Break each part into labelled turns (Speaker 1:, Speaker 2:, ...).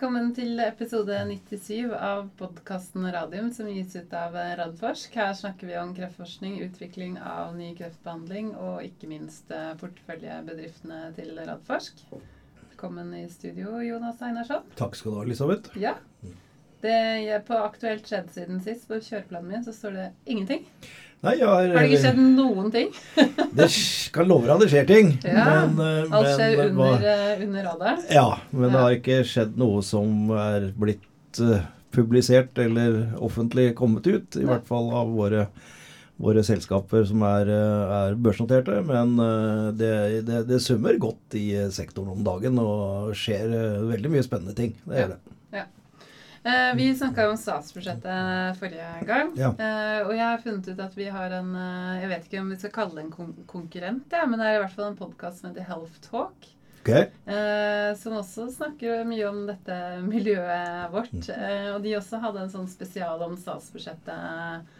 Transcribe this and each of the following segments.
Speaker 1: Velkommen til episode 97 av podkasten Radium, som gis ut av Radforsk. Her snakker vi om kreftforskning, utvikling av ny kreftbehandling og ikke minst eh, porteføljebedriftene til Radforsk. Velkommen i studio, Jonas Einarsson.
Speaker 2: Takk skal du ha, Elisabeth.
Speaker 1: Ja. Det, på aktuelt skjedd siden sist, på kjøreplanen min, så står det ingenting.
Speaker 2: Nei, jeg har,
Speaker 1: Har det ikke skjedd noen ting?
Speaker 2: det kan love deg det skjer ting.
Speaker 1: Ja,
Speaker 2: men, eh,
Speaker 1: Alt skjer
Speaker 2: men,
Speaker 1: under, eh, under radaren.
Speaker 2: Ja, men det har ikke skjedd noe som er blitt uh, publisert eller offentlig kommet ut. I
Speaker 1: Nei.
Speaker 2: hvert fall av våre, våre selskaper som er, er børsnoterte. Men det, det, det summer godt i sektoren om dagen og skjer veldig mye spennende ting. Det
Speaker 1: Ja.
Speaker 2: gjør det.
Speaker 1: Eh, vi snakka jo om statsbudsjettet forrige gang.
Speaker 2: Ja.
Speaker 1: Eh, og jeg har funnet ut at vi har en eh, Jeg vet ikke om vi skal kalle det en kon konkurrent, ja, men det er i hvert fall en podkast som heter Health Talk.
Speaker 2: Okay.
Speaker 1: Eh, som også snakker mye om dette miljøet vårt.
Speaker 2: Mm.
Speaker 1: Eh, og de også hadde en sånn spesial om statsbudsjettet.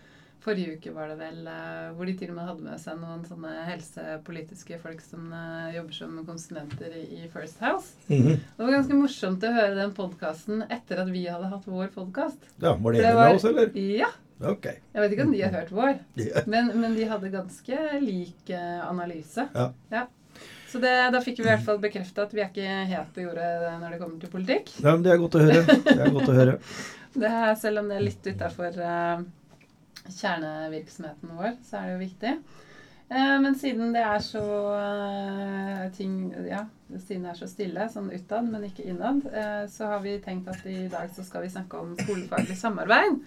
Speaker 1: Forrige uke var det vel, eh, hvor de til og med hadde med seg noen sånne helsepolitiske folk som eh, jobber som konsulenter i, First House.
Speaker 2: Mhm.
Speaker 1: Det var ganske morsomt å høre den podkasten etter at vi hadde hatt vår podkast.
Speaker 2: Ja, Var det
Speaker 1: det var-
Speaker 2: med oss, eller?
Speaker 1: Ja.
Speaker 2: Ok.
Speaker 1: Jeg vet ikke om de har hørt vår,
Speaker 2: yeah.
Speaker 1: men, men de hadde ganske lik analyse. analyse.
Speaker 2: Ja.
Speaker 1: Så det, da fikk vi i hvert fall bekrefta at vi er ikke helt på jordet når det kommer til politikk.
Speaker 2: Ja, men det er godt å høre. Det er godt å høre.
Speaker 1: Det er, selv om det er litt utafor uh, kjernevirksomheten vår, så er det jo viktig. Eh, men siden det er så eh, ting Ja, siden det er så stille sånn utad, men ikke innad, eh, så har vi tenkt at i dag så skal vi snakke om skolefaglig samarbeid.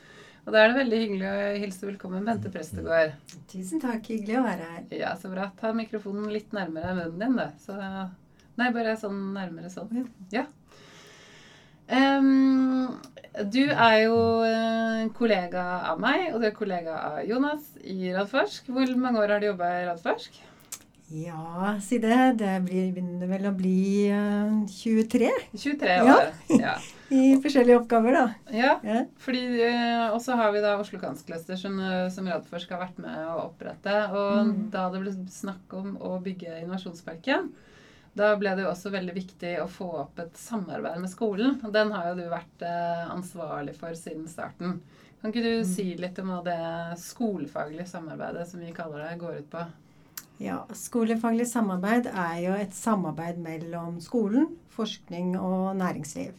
Speaker 1: Og da er det veldig hyggelig å hilse velkommen Bente Prestegård.
Speaker 3: Tusen takk. Hyggelig å være her.
Speaker 1: Ja, så bra. Ta mikrofonen litt nærmere munnen din, du. Så Nei, bare sånn nærmere sånn. Ja. Em, du er jo eh, kollega av meg, og du er kollega av Jonas i Radforsk. Hvor mange år har du jobba i Radforsk?
Speaker 3: Ja, si det. Det blir, begynner vel å bli uh, 23
Speaker 1: 23 år. Ja.
Speaker 3: i forskjellige oppgaver, da.
Speaker 1: ja.
Speaker 3: Ja.
Speaker 1: Fordi, uh, Og så har vi da Oslo Kanskluster, som, eh, som Radforsk har vært med å opprette. Og
Speaker 3: Mm.
Speaker 1: da det ble snakk om å bygge Innovasjonsparken, da ble det jo også veldig viktig å få opp et samarbeid med skolen. Og den har jo du vært eh, ansvarlig for siden starten. Kan ikke du
Speaker 3: Mm.
Speaker 1: si litt om hva det skolefaglige samarbeidet, som vi kaller det, går ut på?
Speaker 3: ja. Skolefaglig samarbeid er jo et samarbeid mellom skolen, forskning og næringsliv.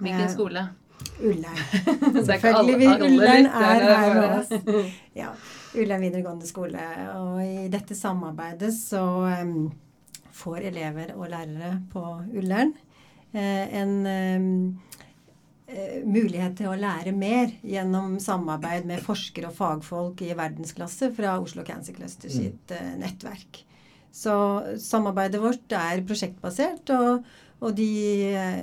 Speaker 1: Hvilken
Speaker 3: Eh,
Speaker 1: skole?
Speaker 3: Ullern.
Speaker 1: Er
Speaker 3: Selvfølgelig. Ullern er her med oss. Ja. Ullern videregående skole. Og i dette samarbeidet så em, får elever og lærere på Ullern eh, en eh, mulighet til å lære mer gjennom samarbeid med forskere og fagfolk i verdensklasse fra Oslo Cancer Cluster
Speaker 2: Mm.
Speaker 3: sitt eh, nettverk. Så samarbeidet vårt er prosjektbasert, og, og de eh,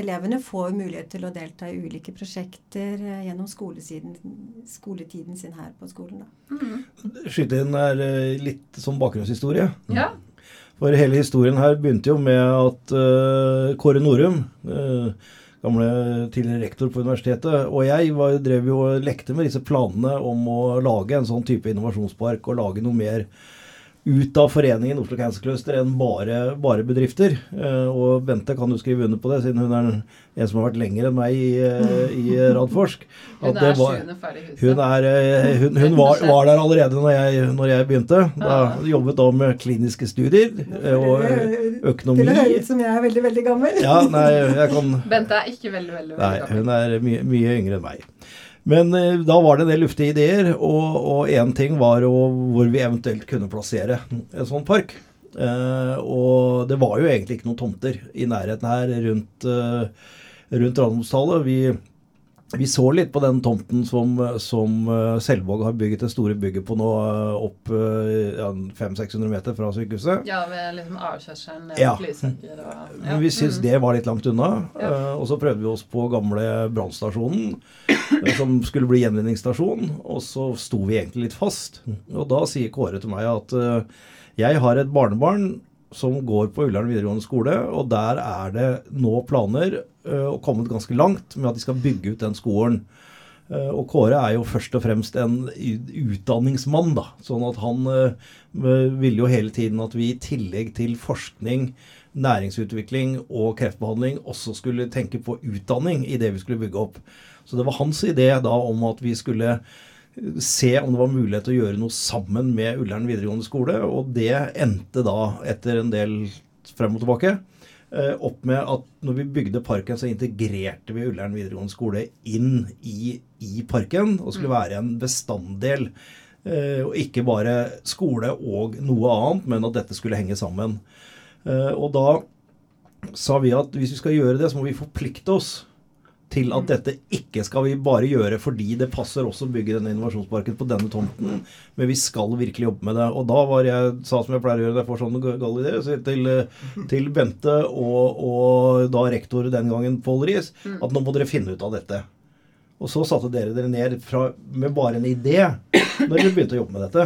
Speaker 3: elevene får mulighet til å delta i ulike prosjekter eh, gjennom skoletiden sin her på skolen. Da.
Speaker 1: Mm.
Speaker 2: Skyte inn er eh, litt som bakgrunnshistorie.
Speaker 1: Ja.
Speaker 2: For hele historien her begynte jo med at uh, Kåre Norum, uh, gamle tidligere rektor på universitetet, og jeg var, drev jo og lekte med disse planene om å lage en sånn type innovasjonspark og lage noe mer ut av foreningen Oslo Cancer Cluster enn bare, bare bedrifter. Eh, og Bente kan jo skrive under på det, siden hun er en som har vært lenger enn meg i, eh, i Radforsk.
Speaker 1: Hun er
Speaker 2: var-
Speaker 1: sjuende far i huset.
Speaker 2: hun, er, eh, hun, hun var, var der allerede når jeg, når jeg begynte. Da Jobbet da med kliniske studier og økonomi.
Speaker 3: Til å høre ut som jeg er veldig, veldig gammel.
Speaker 2: Ja, nei, jeg kan
Speaker 1: Bente er ikke veldig, veldig, veldig gammel.
Speaker 2: hun er mye, mye yngre enn meg. Men eh, da var det en del luftige ideer, og én ting var jo hvor vi eventuelt kunne plassere en sånn park. Eh, og det var jo egentlig ikke noen tomter i nærheten her rundt, uh, rundt Randumstallet. Vi, vi så litt på den tomten som, som eh, Selvåg har bygget det store bygget på nå, eh, opp eh, ja, 500-600 meter fra sykehuset.
Speaker 1: Ja, ved liksom avkjørselen
Speaker 2: Ja.
Speaker 1: Lysaker og ja.
Speaker 2: Men vi syntes
Speaker 1: Mm.
Speaker 2: det var litt langt unna.
Speaker 1: Ja.
Speaker 2: og så prøvde vi oss på gamle brannstasjonen, som skulle bli gjenvinningsstasjon. Og så sto vi egentlig litt fast. Og da sier Kåre til meg at jeg har et barnebarn som går på Ullern videregående skole, og der er det nå planer, eh, og kommet ganske langt, med at de skal bygge ut den skolen. Eh, Og Kåre er jo først og fremst en utdanningsmann, da. Sånn at han eh, ville jo hele tiden at vi i tillegg til forskning næringsutvikling og kreftbehandling også skulle tenke på utdanning i det vi skulle bygge opp. Så det var hans idé da om at vi skulle se om det var mulighet til å gjøre noe sammen med Ullern videregående skole, og det endte da, etter en del frem og tilbake, eh, opp med at når vi bygde parken, så integrerte vi Ullern videregående skole inn i, i parken, og skulle være en bestanddel. eh, Og ikke bare skole og noe annet, men at dette skulle henge sammen. Eh, Og da sa vi at hvis vi skal gjøre det, så må vi forplikte oss til at dette ikke skal vi bare gjøre fordi det passer også å bygge denne innovasjonsparken på denne tomten, men vi skal virkelig jobbe med det. Og da var jeg, sa som jeg pleier å gjøre når jeg får sånne gale ideer, så til, eh, til Bente og, og da rektor den gangen, Pål Riis, at nå må dere finne ut av dette. Og så satte dere dere ned fra, med bare en idé når dere begynte å jobbe med dette.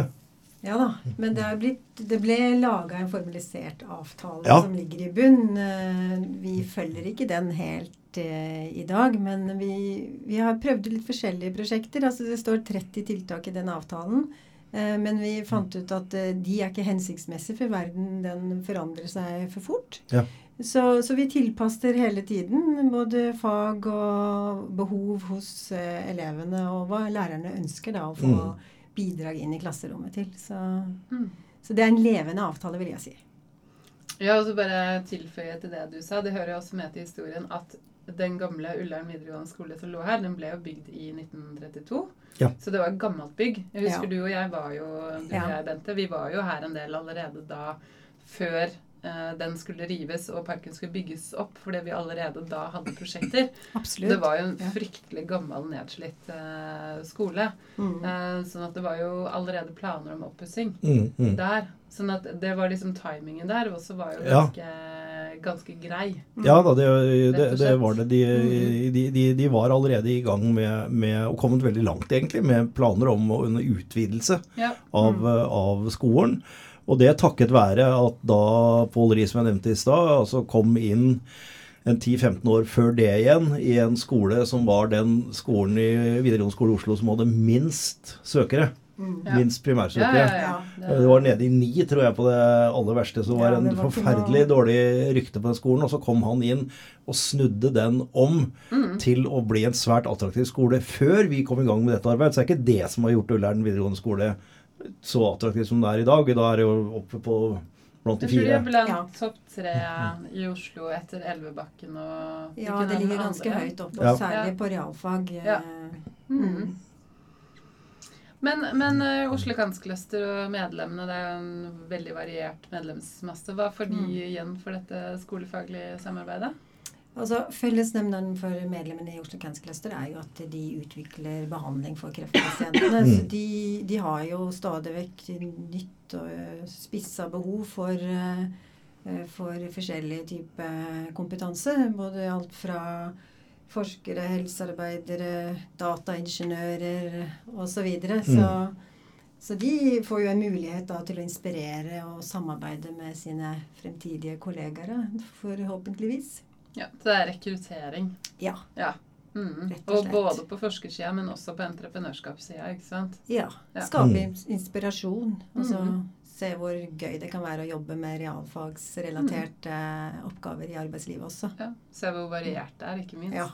Speaker 3: Ja da, men det, blitt, det ble laga en formalisert avtale
Speaker 2: Ja.
Speaker 3: som ligger i bunn. Vi følger ikke den helt eh, i dag, men vi, vi har prøvd litt forskjellige prosjekter. Altså Det står 30 tiltak i den avtalen. eh, Men vi fant ut at eh, de er ikke hensiktsmessige, for verden den forandrer seg for fort.
Speaker 2: Ja.
Speaker 3: Så, så vi tilpasser hele tiden både fag og behov hos eh, elevene, og hva lærerne ønsker da å få
Speaker 2: Mm.
Speaker 3: bidrag inn i klasserommet til. Så,
Speaker 1: Mm.
Speaker 3: så det er en levende avtale, vil jeg si.
Speaker 1: Ja, og så bare tilføye til det du sa. Det hører jo også med til historien at den gamle Ullern videregående skole som lå her, den ble jo bygd i 1932.
Speaker 2: Ja.
Speaker 1: Så det var et gammelt bygg. Jeg husker
Speaker 3: Ja.
Speaker 1: du og jeg var jo du
Speaker 3: Ja.
Speaker 1: og jeg, Bente, vi var jo her en del allerede da før den skulle rives og parken skulle bygges opp, fordi vi allerede da hadde prosjekter.
Speaker 3: Absolutt.
Speaker 1: Det var jo en fryktelig gammel, nedslitt uh, skole.
Speaker 3: Mm.
Speaker 1: Uh, sånn at det var jo allerede planer om oppussing
Speaker 2: Mm, mm.
Speaker 1: der. Sånn at det var liksom timingen der også var jo
Speaker 2: Ja.
Speaker 1: ganske, ganske grei.
Speaker 2: Ja da, det, det, det var det. De,
Speaker 3: Mm.
Speaker 2: de, de, de var allerede i gang med, med og kommet veldig langt egentlig, med planer om en utvidelse
Speaker 1: Ja.
Speaker 2: av,
Speaker 3: Mm.
Speaker 2: eh, av skolen. Og det takket være at da Pål Riis, som jeg nevnte i stad, altså kom inn en 10-15 år før det igjen i en skole som var den skolen i videregående skole i Oslo som hadde minst søkere.
Speaker 3: Mm.
Speaker 2: Minst primærsøkere.
Speaker 1: ja, ja.
Speaker 2: Det var nede i ni, tror jeg, på det aller verste. Så det var
Speaker 3: Ja,
Speaker 2: en
Speaker 3: det var
Speaker 2: forferdelig
Speaker 3: noe-
Speaker 2: dårlig rykte på den skolen. Og så kom han inn og snudde den om
Speaker 1: Mm.
Speaker 2: til å bli en svært attraktiv skole før vi kom i gang med dette arbeidet. Så det er ikke det som har gjort Ullern videregående skole så attraktivt som det er i dag. Da er det jo oppe på blant de
Speaker 1: Jeg tror det
Speaker 2: fire.
Speaker 1: er blant
Speaker 3: Ja.
Speaker 1: topp tre i Oslo etter Elvebakken og
Speaker 3: Ja, det ligger ganske
Speaker 1: andre.
Speaker 3: høyt oppe,
Speaker 2: Ja.
Speaker 3: og særlig på realfag. eh,
Speaker 1: Ja. Mm.
Speaker 3: Mm.
Speaker 1: Men, men uh, Oslo Kanskluster og medlemmene, det er jo en veldig variert medlemsmasse. Hva får de
Speaker 3: Mm.
Speaker 1: igjen for dette skolefaglige samarbeidet?
Speaker 3: Altså, Fellesnevneren for medlemmene i Oslo Cancer Cluster er jo at de utvikler behandling for kreftpasientene.
Speaker 2: Mm.
Speaker 3: Så de, de har jo stadig vekk nytt og spissa behov for, eh, eh, for forskjellig type kompetanse. Både alt fra forskere, helsearbeidere, dataingeniører osv. Så, videre. så så de får jo en mulighet da til å inspirere og samarbeide med sine fremtidige kollegaer, forhåpentligvis.
Speaker 1: Ja, så det er rekruttering.
Speaker 3: Ja.
Speaker 1: Ja. Mm.
Speaker 3: Rett og
Speaker 1: Og både på forskersida, men også på entreprenørskapssida, ikke sant?
Speaker 3: Ja.
Speaker 1: Ja.
Speaker 3: Skape
Speaker 2: Mm.
Speaker 3: inspirasjon. Altså
Speaker 1: Mhm.
Speaker 3: Se hvor gøy det kan være å jobbe med realfagsrelaterte oppgaver i arbeidslivet også.
Speaker 1: Ja. Se hvor variert det er, ikke minst.
Speaker 3: Ja.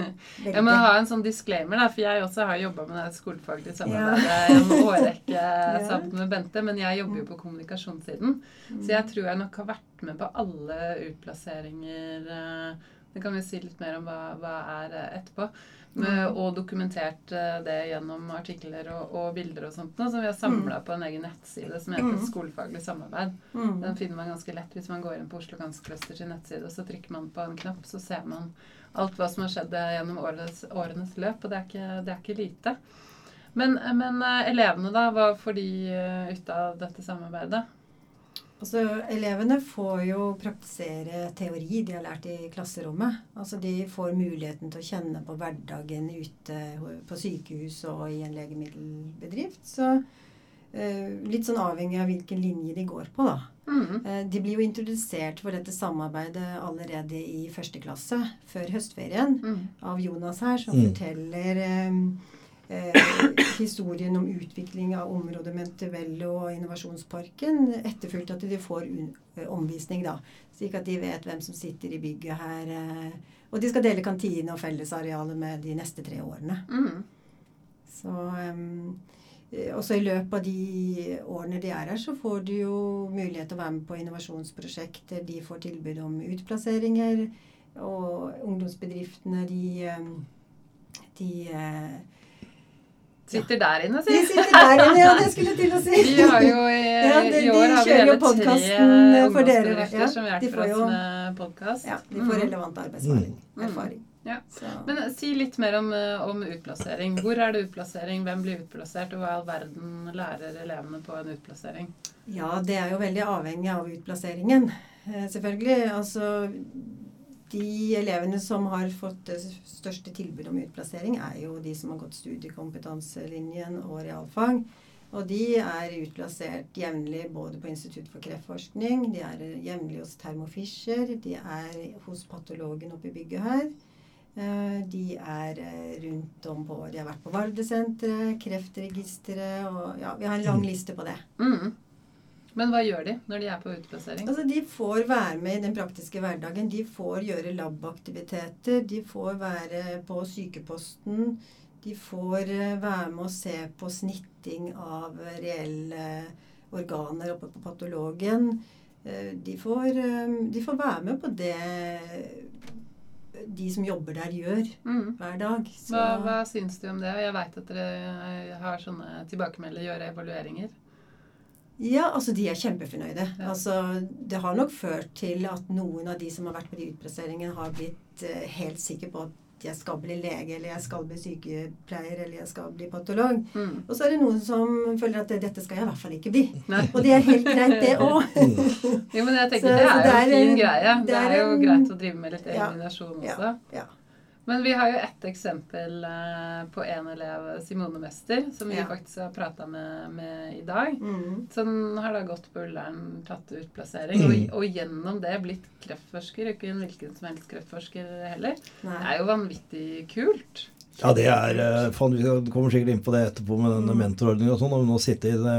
Speaker 1: Jeg må ha en sånn disclaimer, da, for jeg også har jobba med det skolefaglige samarbeidet ja. en årrekke sammen med Bente, men jeg jobber jo på kommunikasjonssiden. Så jeg tror jeg nok har vært med på alle utplasseringer eh, Det kan vi si litt mer om hva, hva er eh, etterpå. Med, og dokumentert eh, det gjennom artikler og, og bilder og sånt. Som vi har samla på en egen nettside som heter
Speaker 3: Mm.
Speaker 1: Skolefaglig samarbeid.
Speaker 3: Mm.
Speaker 1: Den finner man ganske lett hvis man går inn på Oslo Ganskløster sin nettside, og så trykker man på en knapp, så ser man alt hva som har skjedd eh, gjennom årenes, årenes løp, og det er ikke, det er ikke lite. Men, men elevene, da? Hva får de ut av dette samarbeidet?
Speaker 3: Altså, elevene får jo praktisere teori de har lært i klasserommet. Altså, de får muligheten til å kjenne på hverdagen ute på sykehus og i en legemiddelbedrift. Så eh, litt sånn avhengig av hvilken linje de går på, da.
Speaker 1: Mm.
Speaker 3: Eh, De blir jo introdusert for dette samarbeidet allerede i første klasse, før høstferien,
Speaker 1: Mm.
Speaker 3: av Jonas her, som
Speaker 2: Mm.
Speaker 3: forteller eh, eh, historien om utvikling av området Mentevello og Innovasjonsparken, etterfulgt at de får eh, omvisning, da. Slik at de vet hvem som sitter i bygget her. Eh, og de skal dele kantine og fellesarealet med de neste tre årene.
Speaker 1: Mm.
Speaker 3: Så um, også i løpet av de årene de er her, så får du jo mulighet til å være med på innovasjonsprosjekter. De får tilbud om utplasseringer. Og ungdomsbedriftene, de, de
Speaker 1: Sitter der inne, si.
Speaker 3: De sitter der inne, ja. Det skulle jeg til å si.
Speaker 1: Vi har jo i,
Speaker 3: Ja, de-
Speaker 1: i år
Speaker 3: de
Speaker 1: har vi hele tre
Speaker 3: for dere, ja.
Speaker 1: som
Speaker 3: De får
Speaker 1: oss
Speaker 3: jo-
Speaker 1: med podkast.
Speaker 3: Ja, de får relevant arbeidserfaring.
Speaker 1: Mm.
Speaker 3: erfaring.
Speaker 1: Ja. Men eh, si litt mer om, eh, om utplassering. Hvor er det utplassering? Hvem blir utplassert? Og hva i all verden lærer elevene på en utplassering?
Speaker 3: ja, det er jo veldig avhengig av utplasseringen. Eh, selvfølgelig. Altså De elevene som har fått det største tilbudet om utplassering, er jo de som har gått studiekompetanselinjen og realfag. Og de er utplassert jevnlig både på Institutt for kreftforskning, de er jevnlig hos Thermo Fisher, de er hos patologen oppe i bygget her. Eh, De er eh, rundt om på De har vært på Vardesenteret, Kreftregisteret og Ja, vi har en lang liste på det.
Speaker 1: Mm. Men hva gjør de når de er på utplassering?
Speaker 3: Altså, De får være med i den praktiske hverdagen. De får gjøre labaktiviteter. De får være på sykeposten. De får eh, være med å se på snitting av reelle organer oppe på patologen. Eh, De får, eh, de får være med på det de som jobber der, gjør
Speaker 1: Mm.
Speaker 3: hver dag. Så,
Speaker 1: Hva, hva syns du om det? Jeg veit at dere eh, har sånne tilbakemeldinger, gjør evalueringer.
Speaker 3: Ja, altså de er kjempefornøyde.
Speaker 1: Ja.
Speaker 3: Altså, det har nok ført til at noen av de som har vært på de utplasseringene, har blitt eh, helt sikre på at jeg skal bli lege, eller jeg skal bli sykepleier, eller jeg skal bli patolog.
Speaker 1: Mm.
Speaker 3: Og så er det noen som føler at dette skal jeg i hvert fall ikke bli.
Speaker 1: Nei.
Speaker 3: Og det er helt greit, det òg.
Speaker 1: Jo, men jeg tenker
Speaker 3: Så-
Speaker 1: det er jo
Speaker 3: er
Speaker 1: en fin greie. Det
Speaker 3: det
Speaker 1: er
Speaker 3: er
Speaker 1: jo
Speaker 3: en-
Speaker 1: greit å drive med litt
Speaker 3: Ja.
Speaker 1: eliminasjon
Speaker 3: Ja.
Speaker 1: også.
Speaker 3: Ja.
Speaker 1: Men vi har jo ett eksempel eh, på en elev, Simone Mester, som vi
Speaker 3: Ja.
Speaker 1: faktisk har prata med, med i dag.
Speaker 3: Mm.
Speaker 1: Som har da gått på Ullern, tatt utplassering,
Speaker 2: Mm.
Speaker 1: og, og gjennom det blitt kreftforsker. Ikke en hvilken som helst kreftforsker heller. Det er jo vanvittig kult.
Speaker 2: Ja, det er eh, faen, Vi kommer sikkert inn på det etterpå med denne mentorordninga og sånn. Og nå sitte i, det,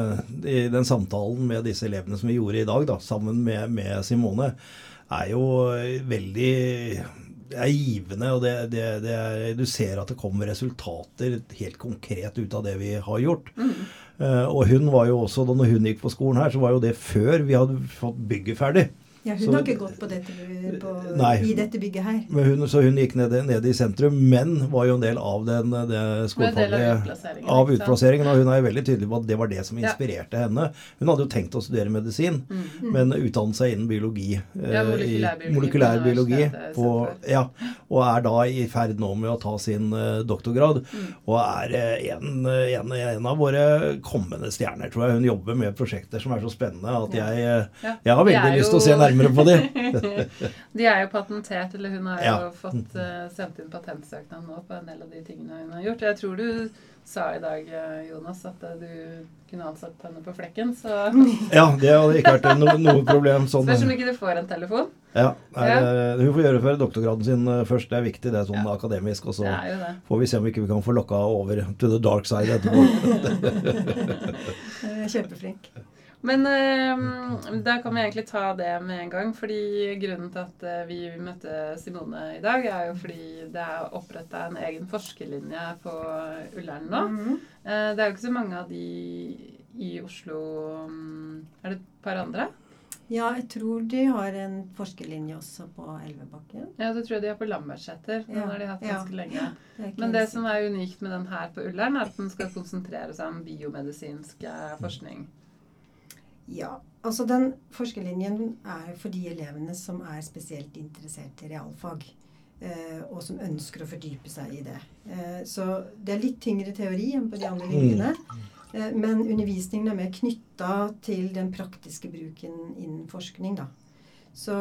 Speaker 2: i den samtalen med disse elevene som vi gjorde i dag, da, sammen med, med Simone, er jo veldig det er givende, og det, det, det er, du ser at det kommer resultater helt konkret ut av det vi har gjort. Eh, og hun var jo også, da hun gikk på skolen her, så var jo det før vi hadde fått bygget ferdig.
Speaker 3: Ja, hun
Speaker 2: Så-
Speaker 3: har ikke gått på dette, på,
Speaker 2: Nei.
Speaker 3: i dette bygget her.
Speaker 2: Men hun, så hun gikk ned, ned i sentrum, men var jo en del av den det
Speaker 1: av
Speaker 2: skolefaglige
Speaker 1: utplasseringen.
Speaker 2: av utplasseringen, og hun er jo veldig tydelig på at det var det som
Speaker 1: Ja.
Speaker 2: inspirerte henne. Hun hadde jo tenkt å studere medisin,
Speaker 1: Mm.
Speaker 2: men utdannet seg innen biologi. eh,
Speaker 1: Ja,
Speaker 2: i
Speaker 1: molekylærbiologi
Speaker 2: molekylærbiologi
Speaker 1: på
Speaker 2: ja, og er da i ferd nå med å ta sin eh, doktorgrad.
Speaker 1: Mm.
Speaker 2: Og er eh, en, en, en av våre kommende stjerner, tror jeg. Hun jobber med prosjekter som er så spennende at jeg, eh,
Speaker 1: Ja.
Speaker 2: jeg har veldig lyst til å se nærmere på det.
Speaker 1: De er jo patentert, eller hun har jo
Speaker 2: Ja.
Speaker 1: fått uh, sendt inn patentsøknad nå på en del av de tingene hun har gjort. Jeg tror du sa i dag, eh, Jonas, at eh, du kunne ansatt henne på flekken. Så
Speaker 2: Ja, det hadde ikke vært noe, noe problem. Sånn,
Speaker 1: spørs om ikke du får en telefon.
Speaker 2: Ja, er,
Speaker 1: Ja.
Speaker 2: Hun får gjøre før doktorgraden sin først. Det er viktig, det er sånn
Speaker 1: Ja.
Speaker 2: akademisk. Og så får vi se om ikke vi kan få lokka over to the dark side etterpå.
Speaker 3: Kjempeflink.
Speaker 1: Men eh, da kan vi egentlig ta det med en gang. fordi Grunnen til at eh, vi møtte Simone i dag, er jo fordi det er oppretta en egen forskerlinje på Ullern nå.
Speaker 3: Mhm.
Speaker 1: Eh, det er jo ikke så mange av de i Oslo mm, Er det et par andre?
Speaker 3: Ja, jeg tror de har en forskerlinje også på Elvebakken.
Speaker 1: Ja, det tror jeg de har på Lambertseter. Den
Speaker 3: Ja,
Speaker 1: har de hatt
Speaker 3: ja.
Speaker 1: ganske lenge.
Speaker 3: Det
Speaker 1: Men det som er unikt med den her på Ullern, er at den skal konsentrere seg om biomedisinsk eh, forskning.
Speaker 3: Ja, altså den forskerlinjen er for de elevene som er spesielt interessert i realfag. Eh, og som ønsker å fordype seg i det. Eh, så det er litt tyngre teori enn på de andre linjene. Eh, men undervisningen er mer knytta til den praktiske bruken innen forskning, da. Så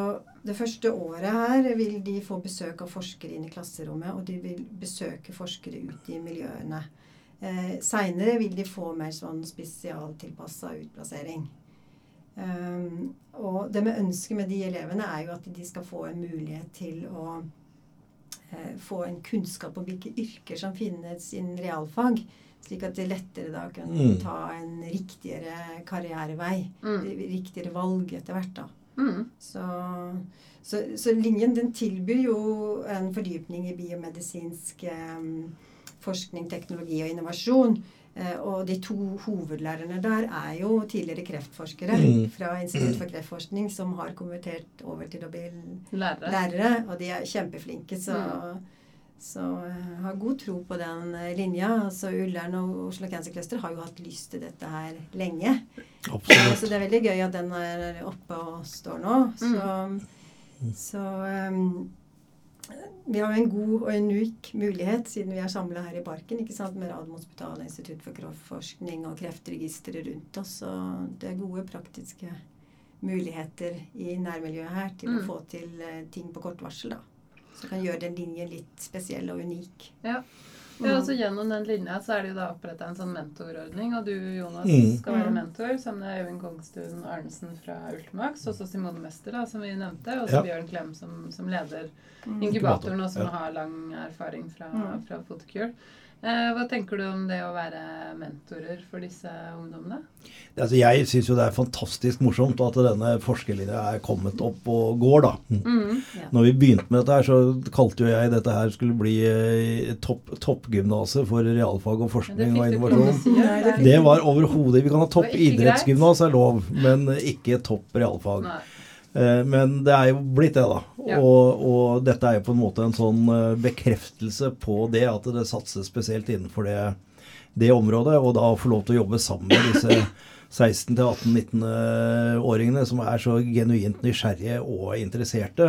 Speaker 3: det første året her vil de få besøk av forskere inn i klasserommet, og de vil besøke forskere ute i miljøene. Eh, Seinere vil de få mer sånn spesialtilpassa utplassering. Um, og det med ønsket med de elevene er jo at de skal få en mulighet til å uh, få en kunnskap om hvilke yrker som finnes innen realfag. Slik at de lettere da kan
Speaker 2: Mm.
Speaker 3: ta en riktigere karrierevei.
Speaker 1: Mm.
Speaker 3: Riktigere valg etter hvert, da.
Speaker 1: Mm.
Speaker 3: Så, så, så linjen den tilbyr jo en fordypning i biomedisinsk um, forskning, teknologi og innovasjon. Eh, og de to hovedlærerne der er jo tidligere kreftforskere
Speaker 2: Mm.
Speaker 3: fra Institutt for kreftforskning som har konvertert over til å bli
Speaker 1: Lærere.
Speaker 3: lærere. Og de er kjempeflinke, så, så jeg har god tro på den eh, linja. Altså Ullern og Oslo Cancer Cluster har jo hatt lyst til dette her lenge.
Speaker 2: Absolutt.
Speaker 3: Så det er veldig gøy at den er oppe og står nå. Så, så um, vi har jo en god og unik mulighet, siden vi er samla her i parken, ikke sant, med Radiumhospitalet, Institutt for kreftforskning og Kreftregisteret rundt oss. Så det er gode praktiske muligheter i nærmiljøet her til
Speaker 1: Mm.
Speaker 3: å få til eh, ting på kort varsel. da. Som kan gjøre den linjen litt spesiell og unik.
Speaker 1: Ja. Ja, altså Gjennom den linja så er det jo da oppretta en sånn mentorordning. Og du, Jonas,
Speaker 2: Mm.
Speaker 1: skal være
Speaker 3: Mm.
Speaker 1: mentor sammen med Øyvind Kongstuen Arnesen fra Ultimax. Og så Simone Mester, da, som vi nevnte. Og så
Speaker 2: Ja.
Speaker 1: Bjørn Klem, som, som leder
Speaker 3: Mm.
Speaker 1: inkubatoren, og som
Speaker 2: Ja.
Speaker 1: har lang erfaring fra,
Speaker 3: Mm.
Speaker 1: fra Photocure. Eh, hva tenker du om det å være mentorer for disse ungdommene?
Speaker 2: Altså, jeg syns jo det er fantastisk morsomt at denne forskerlinja er kommet opp og går, da.
Speaker 1: Mm.
Speaker 3: Ja.
Speaker 2: Når vi begynte med dette her, så kalte jo jeg dette her skulle bli eh, topp, toppgymnaset for realfag og forskning og innovasjon.
Speaker 1: si.
Speaker 3: Det
Speaker 2: var overhodet Vi kan ha topp idrettsgymnas er lov, men ikke topp realfag.
Speaker 1: Nei.
Speaker 2: Eh, Men det er jo blitt det, da.
Speaker 1: Ja.
Speaker 2: Og, og dette er jo på en måte en sånn eh, bekreftelse på det, at det satses spesielt innenfor det, det området. Og da å få lov til å jobbe sammen med disse 16-18-19-åringene som er så genuint nysgjerrige og interesserte.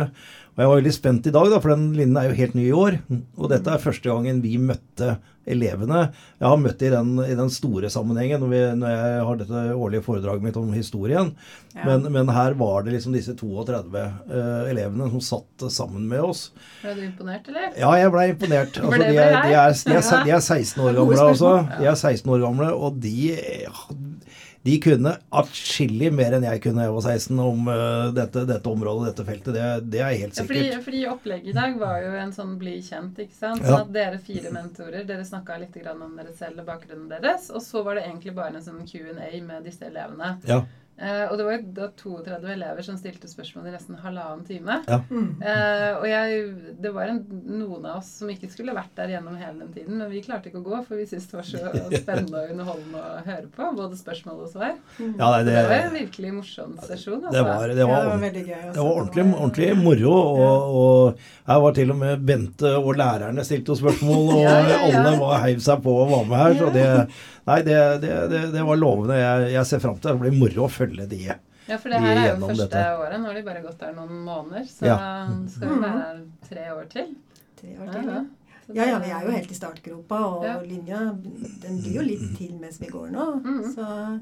Speaker 2: Og jeg var veldig spent i dag, da, for den linjen er jo helt ny i år. Og dette er første gangen vi møtte elevene. Jeg har møtt i den, i den store sammenhengen når, vi, når jeg har dette årlige foredraget mitt om historien.
Speaker 3: Ja.
Speaker 2: Men, men her var det liksom disse 32 uh, elevene som satt sammen med oss.
Speaker 1: Ble du imponert, eller?
Speaker 2: Ja, jeg ble imponert. Altså, de, er, de, er, de, er, de er 16 år gamle, altså. De er 16 år gamle, og de, de kunne atskillig mer enn jeg kunne da jeg var 16 om eh, dette, dette området, dette feltet. Det, det er helt
Speaker 1: Ja, fordi,
Speaker 2: sikkert.
Speaker 1: fordi opplegget i dag var jo en sånn bli kjent, ikke sant.
Speaker 2: Ja.
Speaker 1: Sånn at dere fire mentorer, dere snakka litt grann om dere selv og bakgrunnen deres. Og så var det egentlig bare en sånn Q&A med disse elevene.
Speaker 2: Ja.
Speaker 1: Eh, og det var jo da 32 elever som stilte spørsmål i nesten halvannen time.
Speaker 2: Ja.
Speaker 1: Eh, og jeg, det var en, noen av oss som ikke skulle vært der gjennom hele den tiden, men vi klarte ikke å gå, for vi syntes det var så spennende og underholdende å høre på. Både spørsmål og svar.
Speaker 2: Ja, nei,
Speaker 1: Det,
Speaker 2: det,
Speaker 1: var en virkelig morsom sesjon. Altså.
Speaker 2: det var, det
Speaker 3: Ja, det var veldig gøy.
Speaker 2: det var ordentlig, ordentlig moro. Og, og her var til og med Bente og lærerne stilte spørsmål, og
Speaker 1: Ja, ja, ja.
Speaker 2: alle var, heiv seg på og var med her. Så det, nei, det, det, det, det var lovende. Jeg, jeg ser fram til det. Det blir moro å følge de.
Speaker 1: Ja, for det her er jo første
Speaker 2: dette.
Speaker 1: året. Nå har de bare gått der noen måneder. Så
Speaker 2: Ja.
Speaker 1: skal vi være her tre år til.
Speaker 3: Tre år til,
Speaker 1: ja.
Speaker 3: ja. Ja, vi er jo helt i startgropa, og
Speaker 1: Ja.
Speaker 3: linja den blir jo litt til mens vi går nå.
Speaker 1: Mhm.
Speaker 3: Så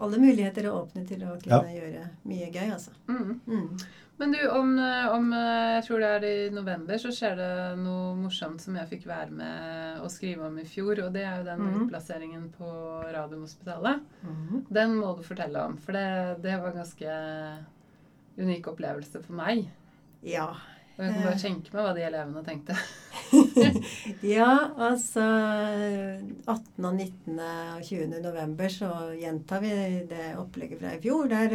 Speaker 3: alle muligheter er åpne til å kunne gjøre mye gøy, altså.
Speaker 1: Mm.
Speaker 3: Mm.
Speaker 1: Men du, om, om eh, jeg tror det er i november, så skjer det noe morsomt som jeg fikk være med å skrive om i fjor. Og det er jo den
Speaker 3: Mhm.
Speaker 1: utplasseringen på Radiumhospitalet.
Speaker 3: Mhm.
Speaker 1: Den må du fortelle om, for det, det var en ganske unik opplevelse for meg.
Speaker 3: Ja.
Speaker 1: Og jeg kan bare tenke meg hva de elevene tenkte.
Speaker 3: ja, altså 18. og 19. og 20. november så gjentar vi det opplegget fra i fjor. Der,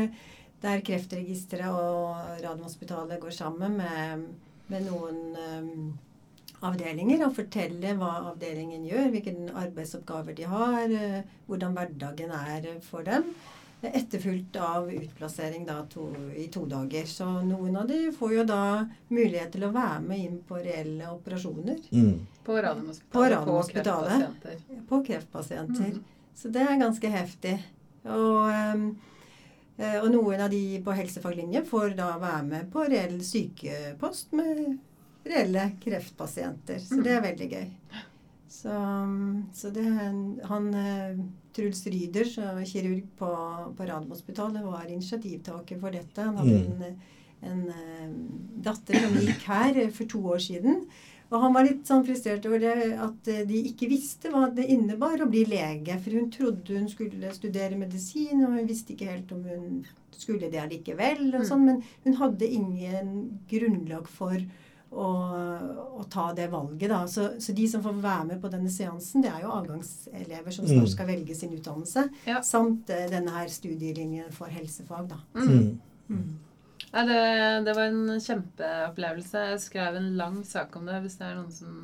Speaker 3: der Kreftregisteret og Radiumhospitalet går sammen med, med noen um, avdelinger og forteller hva avdelingen gjør, hvilke arbeidsoppgaver de har, eh, hvordan hverdagen er for dem. Etterfulgt av utplassering da, to, i to dager. Så noen av de får jo da mulighet til å være med inn på reelle operasjoner
Speaker 2: Mm.
Speaker 1: På Radiumhospitalet.
Speaker 3: På
Speaker 1: kreftpasienter.
Speaker 3: på kreftpasienter.
Speaker 1: Mm.
Speaker 3: Så det er ganske heftig. Og, eh, og noen av de på helsefaglinje får da være med på reell sykepost med reelle kreftpasienter. Så det er veldig gøy. Så, så det Han eh, Truls Ryder, er kirurg på, på Radiumhospitalet, var initiativtaker for dette. Han hadde
Speaker 2: Mm.
Speaker 3: en, en eh, datter som gikk her eh, for to år siden. Og han var litt sånn frustrert over det, at eh, de ikke visste hva det innebar å bli lege. For hun trodde hun skulle studere medisin, og hun visste ikke helt om hun skulle det allikevel. Og
Speaker 1: Mm.
Speaker 3: sånn, men hun hadde ingen grunnlag for å, å ta det valget. Da. Så, så, de som får være med på denne seansen, det er jo avgangselever som snart mm. skal velge sin utdannelse. Ja. Samt uh, denne her studielinjen for helsefag. Da. Mm.
Speaker 1: Mm. Ja, det, det, var en kjempeopplevelse. Jeg skrev en lang sak om det hvis det er noen som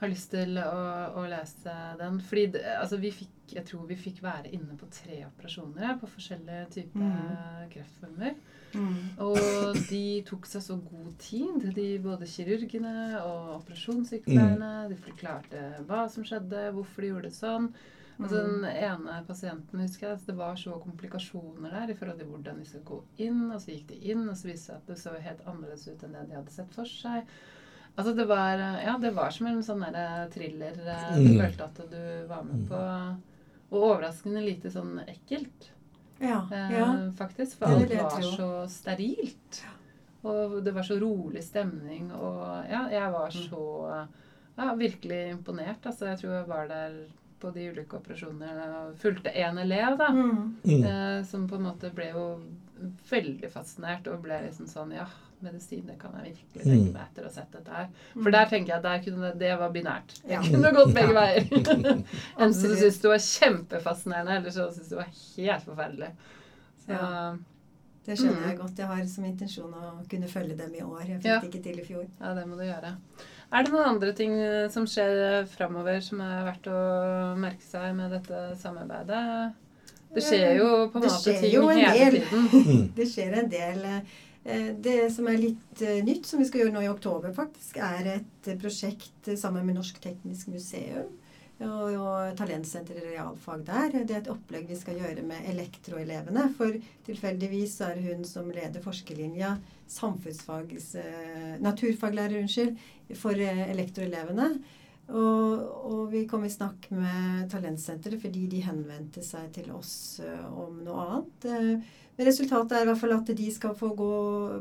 Speaker 1: har lyst til å, å lese den. Fordi det, altså vi fikk, jeg tror vi fikk være inne på tre operasjoner på forskjellige typer mm. kreftformer. Mm. Og de tok seg så god tid, de både kirurgene og operasjonssykepleierne. Mm. De forklarte hva som skjedde, hvorfor de gjorde det sånn. Altså Den mm. ene pasienten husker jeg, det var så komplikasjoner der i forhold til hvordan de skal gå inn. Og så gikk de inn, og så viste det seg at det så helt annerledes ut enn det de hadde sett for seg. Altså det var, ja, det var som en sånn thriller eh, du mm. følte at du var med på. Og overraskende lite sånn ekkelt.
Speaker 3: Ja, eh, ja.
Speaker 1: Faktisk. For alt var så sterilt. Og det var så rolig stemning. Og ja, jeg var mm. så ja, virkelig imponert. Altså, jeg tror jeg var der på de ulike operasjonene og fulgte én elev, da. Mm. Eh, som på en måte ble jo veldig fascinert og ble liksom sånn Ja, medisin, det kan jeg virkelig tenke mm. meg etter å ha sett dette her. Mm. For der tenker jeg at der kunne, det var binært. Det kunne gått begge veier. Enten så syns du var kjempefascinerende, eller så syns du var helt forferdelig. Så, ja.
Speaker 3: Det skjønner mm. jeg godt. Jeg har som intensjon å kunne følge dem i år. Jeg fikk ja. ikke til i fjor.
Speaker 1: Ja, det må du gjøre. Er det noen andre ting som skjer framover som er verdt å merke seg med dette samarbeidet? Det skjer jo på en måte ting hele tiden.
Speaker 3: Det skjer en del. Eh, det som er litt eh, nytt, som vi skal gjøre nå i oktober, faktisk, er et prosjekt sammen med Norsk Teknisk Museum og, og Talentsenter i realfag der. Det er et opplegg vi skal gjøre med elektroelevene. For tilfeldigvis er hun som leder forskerlinja, samfunnsfags... Eh, naturfaglærer, unnskyld, for elektroelevene. Og, og, vi kom i snakk med Talentsenteret fordi de henvendte seg til oss om noe annet. Men resultatet er i hvert fall at de skal få gå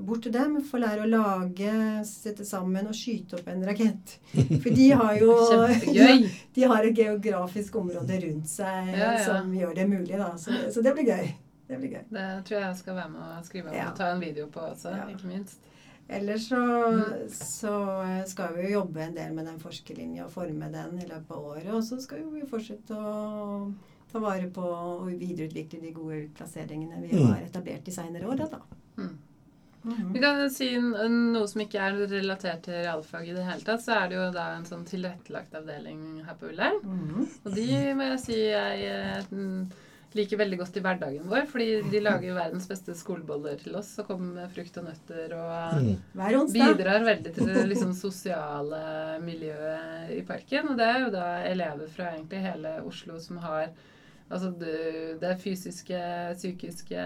Speaker 3: bort til dem, få lære å lage, sette sammen og skyte opp en rakett. For de har jo de har et geografisk område rundt seg ja, ja. som gjør det mulig. Da. Så, så, det blir gøy. Det blir gøy.
Speaker 1: Det tror jeg jeg skal være med og skrive om ja. og ta en video på også, ikke minst.
Speaker 3: Ellers så, mm. så, skal vi jo jobbe en del med den forskerlinja og forme den i løpet av året. Og så skal vi fortsette å ta vare på og videreutvikle de gode utplasseringene vi mm. har etablert i seinere år. Da. Mm.
Speaker 1: Mm Vi kan si noe som ikke er relatert til realfag i det hele tatt. Så er det jo da en sånn tilrettelagt avdeling her på Ullern. Mm Og de må jeg si jeg eh, liker veldig godt i hverdagen vår. Fordi de lager jo verdens beste skoleboller til oss og kommer med frukt og nøtter. Og mm. bidrar veldig til det liksom, sosiale miljøet i parken. Og det er jo da elever fra egentlig hele Oslo som har Altså det, fysiske, psykiske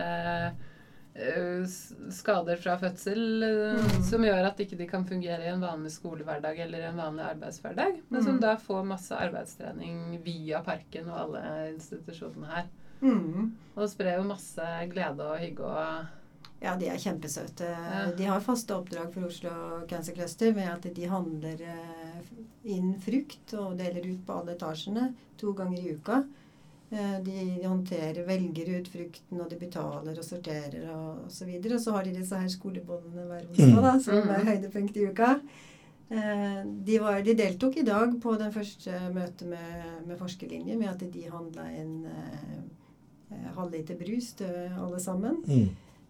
Speaker 1: uh, skader fra fødsel uh, mm. som gjør at ikke de kan fungere i en vanlig skolehverdag eller en vanlig arbeidshverdag. Men som mm. da får masse arbeidstrening via parken og alle institusjonene her. Mm. Og det sprer jo masse glede og hygge og
Speaker 3: ja, de er kjempesøte. Ja. De har faste oppdrag for Oslo Cancer Cluster med at de handler eh, inn frukt og deler ut på alle etasjene to ganger i uka. Eh, de håndterer, velger ut frukten, og de betaler og sorterer og osv. Og, og så har de disse her skolebåndene hver onsdag, da, som mm. er høydepunkt i uka. Eh, de, var, de, deltok i dag på den første møtet med, med forskerlinje med at de handla en eh, halvliter brus til alle sammen. Mm.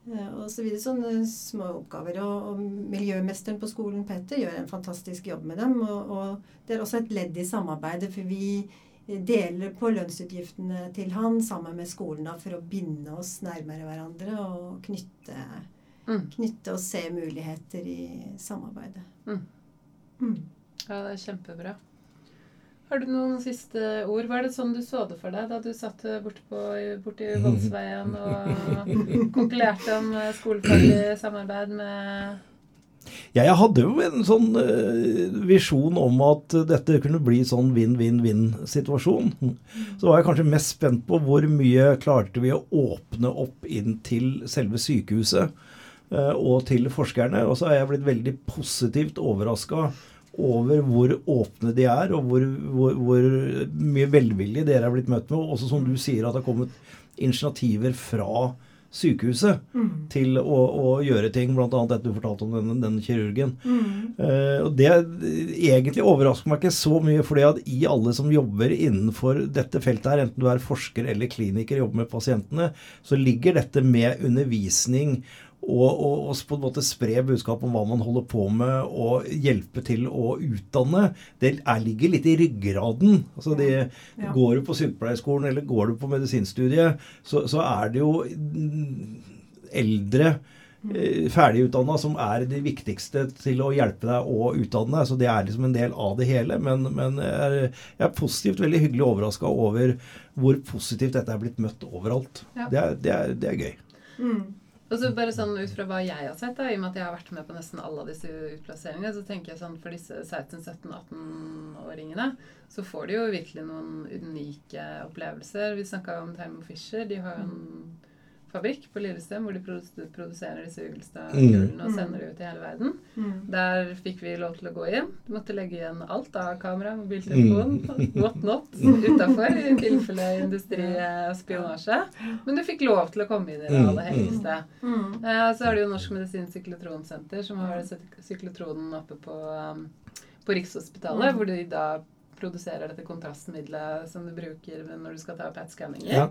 Speaker 3: Eh, og så videre, sånne små oppgaver. Og, og, miljømesteren på skolen, Petter, gjør en fantastisk jobb med dem. Og, og det er også et ledd i samarbeidet, for vi deler på lønnsutgiftene til han sammen med skolen da, for å binde oss nærmere hverandre og knytte, mm. knytte og se muligheter i samarbeidet. Mm.
Speaker 1: Mm. Ja, det er kjempebra. Har du noen siste ord? Var det sånn du så det for deg da du satt borte bort Voldsveien og konkurrerte om skolefaglig samarbeid med
Speaker 2: ja, jeg hadde jo en sånn uh, visjon om at dette kunne bli sånn vinn-vinn-vinn-situasjon. Så var jeg kanskje mest spent på hvor mye klarte vi å åpne opp inn til selve sykehuset uh, og til forskerne. Og så er jeg blitt veldig positivt overraska over hvor åpne de er, og hvor, hvor, hvor mye velvillig dere er blitt møtt med. Også som du sier, at det har kommet initiativer fra sykehuset til å, å gjøre ting, bl.a. dette du fortalte om den, den kirurgen. Eh, og Det egentlig overrasker meg ikke så mye, fordi at i alle som jobber innenfor dette feltet her, enten du er forsker eller kliniker, jobber med pasientene, så ligger dette med undervisning og, og, og på en måte spre budskap om hva man holder på med, og hjelpe til å utdanne, det er, ligger litt i ryggraden. Altså de,
Speaker 3: Ja.
Speaker 2: Går du på sykepleierskolen eller går du på medisinstudiet, så, så er det jo eldre eh, ferdigutdanna som er det viktigste til å hjelpe deg å utdanne. Så det er liksom en del av det hele. Men, men jeg, er, jeg er positivt veldig hyggelig overraska over hvor positivt dette er blitt møtt overalt.
Speaker 1: Ja.
Speaker 2: Det, er, det, er, det er gøy.
Speaker 3: Mm.
Speaker 1: Og så bare sånn ut fra hva jeg har sett, da, i og med at jeg har vært med på nesten alle disse utplasseringene, så tenker jeg sånn for disse 16-17-18-åringene, så får de jo virkelig noen unike opplevelser. Vi snakka om Thermo Fisher. De har jo en fabrikk på Lillestrøm hvor de produ- produserer disse Ugelstad-kulene og
Speaker 3: Mm.
Speaker 1: sender det ut i hele verden.
Speaker 3: Mm.
Speaker 1: Der fikk vi lov til å gå inn. Du måtte legge igjen alt av kamera, mobiltelefon, what not, utafor i tilfelle industrispionasje. Men du fikk lov til å komme inn i det
Speaker 2: Mm.
Speaker 1: aller helligste.
Speaker 3: Mm.
Speaker 1: Eh, så er det jo Norsk medisinsk syklotronsenter, som har syk- syklotronen oppe på, um, på Rikshospitalet,
Speaker 3: Mm.
Speaker 1: hvor de da produserer dette kontrastmiddelet som du bruker når du skal ta PET-skanninger.
Speaker 2: Ja.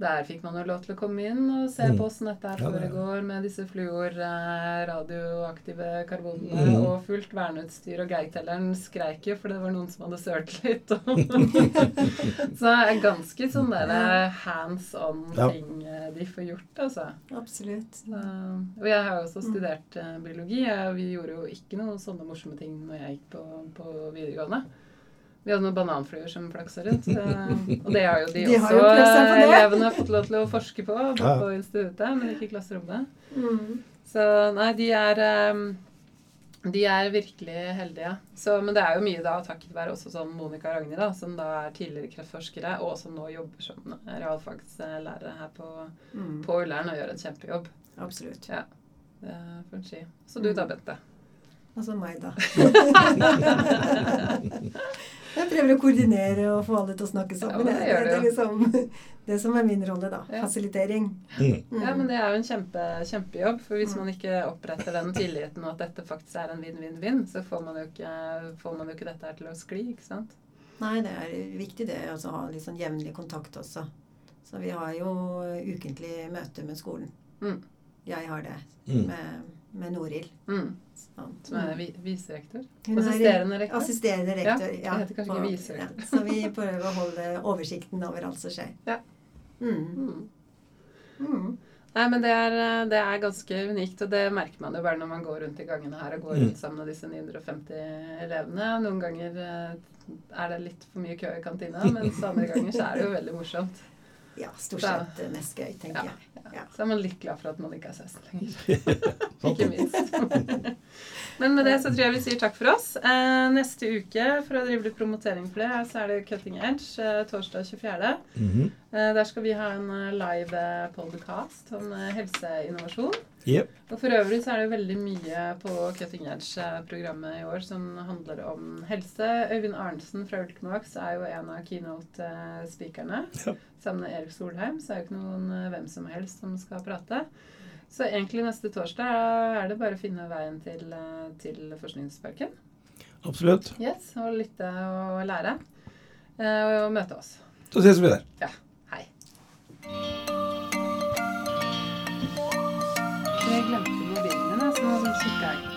Speaker 1: Der fikk man jo lov til å komme inn og se
Speaker 2: Mm.
Speaker 1: på åssen dette her
Speaker 2: Ja,
Speaker 1: foregår med disse fluor, eh, radioaktive karbonene
Speaker 2: Mm.
Speaker 1: og fullt verneutstyr. Og geitelleren skreik jo, for det var noen som hadde sølt litt. så det er ganske sånn der hands on-ting
Speaker 2: ja.
Speaker 1: de får gjort, altså.
Speaker 3: Absolutt.
Speaker 1: Så, og jeg har jo også studert eh, biologi. Jeg, vi gjorde jo ikke noen sånne morsomme ting når jeg gikk på, på videregående. Vi hadde noen bananfluer som flaksa rundt. eh, og det har jo de,
Speaker 3: De har
Speaker 1: også
Speaker 3: jo
Speaker 1: eh, elevene fått lov til å forske på på,
Speaker 2: Ja.
Speaker 1: på instituttet, men ikke i klasserommet.
Speaker 3: Mm.
Speaker 1: Så nei, de er eh, de er virkelig heldige. Så, men det er jo mye da takket være også sånn Monica Ragnhild, da, som da er tidligere kreftforskere, og som nå jobber som realfagslærere her på,
Speaker 3: Mm.
Speaker 1: på Ullern og gjør en kjempejobb.
Speaker 3: Absolutt.
Speaker 1: Ja, det får en si. Så du da, Bente?
Speaker 3: Altså meg, da. Jeg prøver å koordinere og få alle til å snakke sammen.
Speaker 1: Ja, det
Speaker 3: det,
Speaker 1: gjør
Speaker 3: det, er liksom, det som er min rolle, da.
Speaker 1: Ja.
Speaker 3: Fasilitering.
Speaker 2: Mm.
Speaker 3: Mm.
Speaker 1: Ja, men det er jo en kjempe, kjempejobb. For hvis
Speaker 3: Mm.
Speaker 1: man ikke oppretter den tilliten og at dette faktisk er en vinn-vinn-vinn, så får man, jo ikke, får man jo ikke dette her til å skli, ikke sant?
Speaker 3: Nei, det er viktig det å ha litt sånn jevnlig kontakt også. Så vi har jo ukentlig møte med skolen.
Speaker 1: Mm.
Speaker 3: Jeg har det
Speaker 2: Mm.
Speaker 3: med, med Noril.
Speaker 1: Mm. Som er viserektor.
Speaker 3: Er
Speaker 1: Assisterende rektor.
Speaker 3: Assisterende rektor.
Speaker 1: Ja, det heter kanskje ikke viserektor.
Speaker 3: Ja, så vi prøver å holde oversikten over alt som skjer.
Speaker 1: Ja.
Speaker 3: Mm.
Speaker 1: Mm.
Speaker 3: Mm.
Speaker 1: Nei, men det er, det er ganske unikt, og det merker man jo bare når man går rundt i gangene her og går
Speaker 2: Mm.
Speaker 1: rundt sammen med disse 950 elevene. Noen ganger eh, er det litt for mye kø i kantina, mens andre ganger så er det jo veldig morsomt.
Speaker 3: Ja, stort
Speaker 1: sett
Speaker 3: sett mest gøy, tenker
Speaker 1: Ja.
Speaker 3: jeg.
Speaker 1: Ja. Så er man litt glad for at man ikke er 16 lenger. Ikke minst. Men med det så tror jeg vi sier takk for oss. Eh, neste uke, for å drive litt promotering for det, så er det Cutting Edge eh, torsdag 24.
Speaker 2: Mhm.
Speaker 1: Eh, der skal vi ha en eh, live eh, podcast om eh, helseinnovasjon.
Speaker 2: Jep.
Speaker 1: Og for øvrig så er det veldig mye på Cutting Edge-programmet i år som handler om helse. Øyvind Arnesen fra Ultimax er jo en av keynote-speakerne.
Speaker 2: Ja.
Speaker 1: Sammen med Erik Solheim, så er det ikke noen eh, hvem som helst som skal prate. Så egentlig neste torsdag er det bare å finne veien til, eh, til Forskningsparken.
Speaker 2: Absolutt.
Speaker 1: Yes, og lytte og lære. Eh, Og møte oss.
Speaker 2: Så ses vi der.
Speaker 1: Ja. Hei. Jeg glemte mobilen min, så nå kikker jeg.